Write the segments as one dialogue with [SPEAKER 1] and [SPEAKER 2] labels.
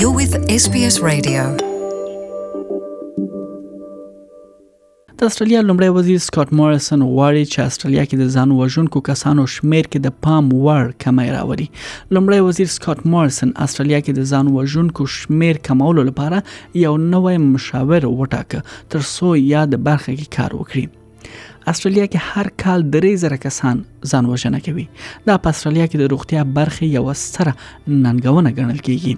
[SPEAKER 1] You're with SBS Radio.
[SPEAKER 2] د استرالیا لومړی وزیر سکاټ موریسن غواړي چې استرالیا کې د ځان وژونکو کسانو شمیر کې د پام وړ کمی راوړي لومړی وزیر سکاټ موریسن استرالیا کې د ځان وژونکو شمیر کمولو لپاره یو نوی مشاور وټاکه ترڅو یاد برخه کې کار وکړي استرالیا کې هر کال درې زره کسان ځان وژنه کوي دا په استرالیا کې د روغتیا برخې یو ستره ننګونه ګڼل کیږي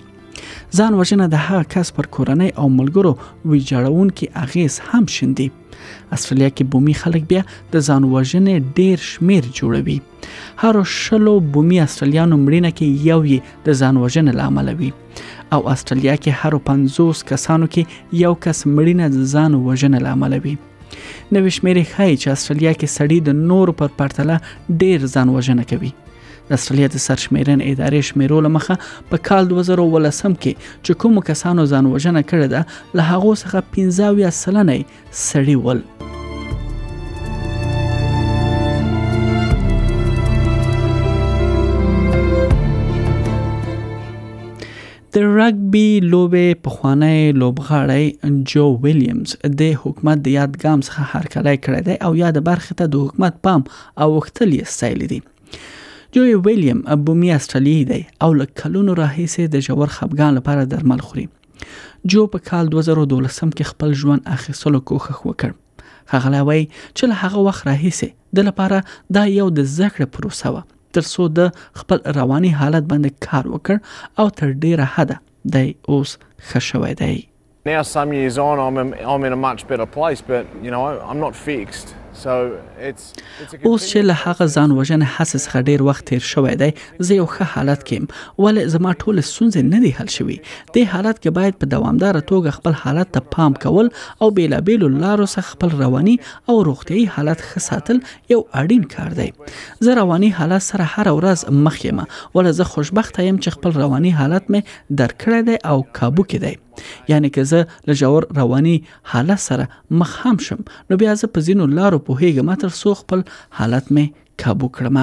[SPEAKER 2] ځان وژنه د هغه کس پر کورنۍ او ملګرو ویجاړونکي اغیز هم شندي استرالیا کې بومي خلک بیا د ځان وژنې ډیر شمیر جوړوي هر شلو بومي استرالیانو مړینه کې یو یې د ځان وژنې لامل وي او استرالیا کې هر 50 کسانو کې یو کس مړینه د ځان وژنې لامل وي نوې شمیرې ښایي چې استرالیا کې سړی د نورو پر پرتله ډیر ځان وژنه کوي د استرالیا د سرشمیرن ادارې شمیرو لمخه په کال 2018 کې چې کوم کسانو ځان وژنه کړې ده له هغه څخه 15 سلنه سړی ول د رګبي لوبې پخوانی لوبغاړی جو ویلیامز د حکومت د یاد ګام څخه هرکلی کړی دی او یاد برخه ته د حکومت پام او وختل یې ستایلی دی جو ویلیام بومي استرالیایی دی او له کلونو راهیسې د ژور خپګان لپاره درمل خوري جو په کال 2012 کې خپل ژوند اخیستلو کوښښ وکړ ښاغلی وایي چې له هغه وخت راهیسې د لپاره دا یو د زده کړې پروسه وه ترڅو د خپل رواني حالت باندې کار وکړ او تر ډیره حده دی اوس ښه شوی دی
[SPEAKER 3] Now some years on I'm in a much better place but you know I'm not fixed
[SPEAKER 2] اوس چې له هغه ځان وژنې هڅې څخه ډیر وخت تیر شوی دی زه یو ښه حالت کې یم ولې زما ټول ستونزې نه دي حل شوي دې حالت کې باید په دوامدار توګه خپل حالت ته پام کول او بیلابیلو لارو څخه خپل رواني او روغتيي حالت ښه ساتل یو اړین کار دی زه رواني حالت سره هر ورځ مخ یم ولې زه خوشبخته یم چې خپل رواني حالت مې درکړی دی او کابو کې دی یعنی که زه له ژور رواني حالت سره مخ هم شم نو بیا زه په ځینو لارو پوهیږم تر څو خپل حالت مې کابو کړم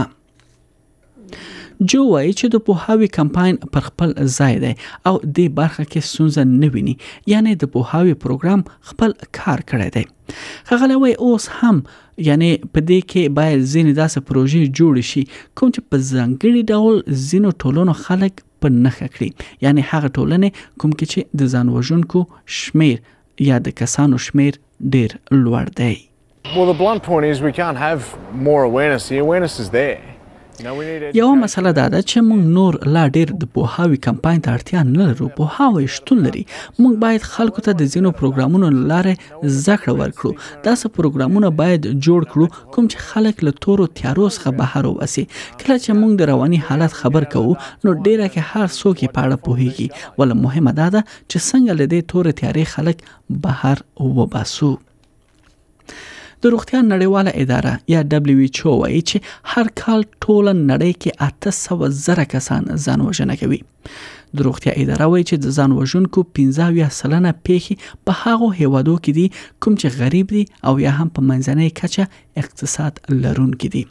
[SPEAKER 2] جو وایي چې د پوهاوي کمپاین پر خپل ځای دی او دې برخه کې ستونزه نه ویني یعنی د پوهاوي پروګرام خپل کار کړی دی خغلی وایي اوس هم یعنی په دې کې باید ځینې داسې پروژې جوړې شي کوم چې په ځانګړي ډول ځینو ټولونو خلک په نخښه کړي یعنی هغه ټولنې کوم کې چې د ځان وژونکو شمیر یا د کسانو شمیر ډیر لوړ دی
[SPEAKER 3] Well, the blunt point is we can't have more awareness. The awareness is there.
[SPEAKER 2] یو مسله دا ده چې موږ نور لا ډیر د پوهاوی کمپاین ته اړتیا نه لرو پوهاوی شتون لري موږ باید خلکو ته د زینو پروګرامونو لاره زده کړه ورکړو داسې پروګرامونه باید جوړ کړو کوم چې خلک له تورو تیارو څخه بهر وباسي کله چې موږ د رواني حالت خبر کوو نو ډیره کې هر څوک یې په اړه پوهیږي ول مهمه دا ده چې څنګه له دې تورې تیارې خلک بهر وباسو د روغتیا نړیواله اداره یا دبليو ایچ او وایي چې هر کال ټوله نړۍ کې 800 زره کسان ځان وژنه کوي د روغتیا اداره وایي چې د ځان وژونکو 15 سلنه پیښې په هغو هیوادو کې دي کوم چې غریب دي او یا هم په منځنۍ کچه اقتصاد لرونکي دي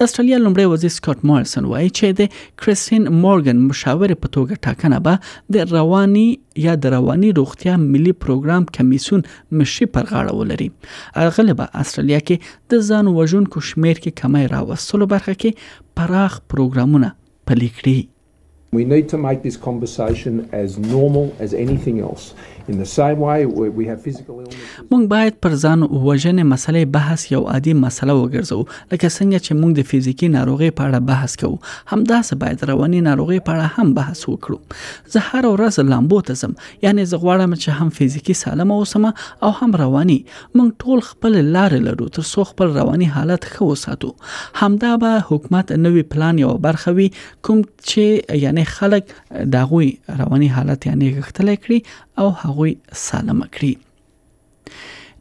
[SPEAKER 2] د استرالیا لومړی وزیر سکاټ مارسن وایي چې د کریستین مورګن مشاور په توګه ټاکنه به د رواني یا د رواني روغتیا ملي پروګرام کمیسیون مشري پر غاړه ولري اغله به استرالیا کې د ځان وژونکو شمیر کې کمی راوستلو برخه کې پراخ پروګرامونه پلي کړي.
[SPEAKER 4] We need to make this conversation as normal as anything else. In the same way we have physical illness.
[SPEAKER 2] مونږ باید پر ځان وژنې مسلې بحث یو عادي مسله وګرځو لکه څنګه چې مونږ د فزیکی ناروغي په اړه بحث کوو همداسې باید رواني ناروغي په اړه هم بحث وکړو زه هر ورځ لامبو ته ځم یعنی زه غواړم چې هم فزیکی سالم اوسم او هم رواني موږ ټول خپل لارې لرو تر څو خپل رواني حالت ښه وساتو همدا به حکومت نوې پلان یو برخه وي کوم چې یعنی خلک د غوي رواني حالت یعنی غختلې کړي او هغوی سالم کړي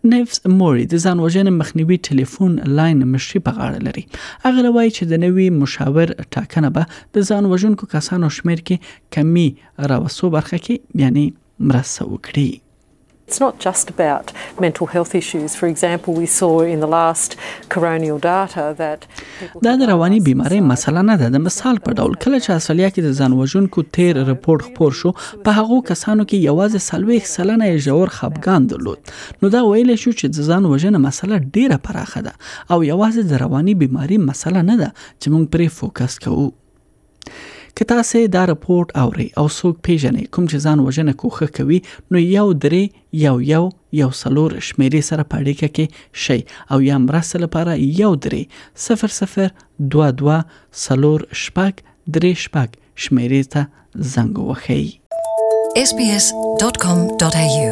[SPEAKER 2] نفس موري د ځان وژنې مخنیوي ټلیفون لاین مشري په غاړه لري هغه لوي چې د نوي مشاور ټاکنه به د ځان وژونکو کسانو شمیر کې کمی راوسو برخه کې یعنی مرسته وکړي
[SPEAKER 5] It's not just about mental health issues. For example, we saw in the last coronial data that
[SPEAKER 2] دا د رواني بيمارۍ مسله نه ده د مثال په ډول کله چې استرالیا کې د ځان وژونکو تیر رپورت خپور شو په هغو کسانو کې یوازې سلويخ سلنه یې ژور خپګان درلود نو دا ویل شو چې د ځان وژنه مسله ډیره پراخه ده او یوازې د رواني بيمارۍ مسله نه ده چې موږ پرې فوکس کوو که تاسو دا رپورټ اوري او څوک پیژنې کوم چې ځان وژنه کوخه کوي نو یو درې یو یو یو سلور شمیرې سره په اړیکه کې شي او یا مرسته لپاره یو درې صفر صفر دوه دوه سلور شپږ درې شپږ شمیرې ته زنګ ووهئ
[SPEAKER 1] sbs.com.au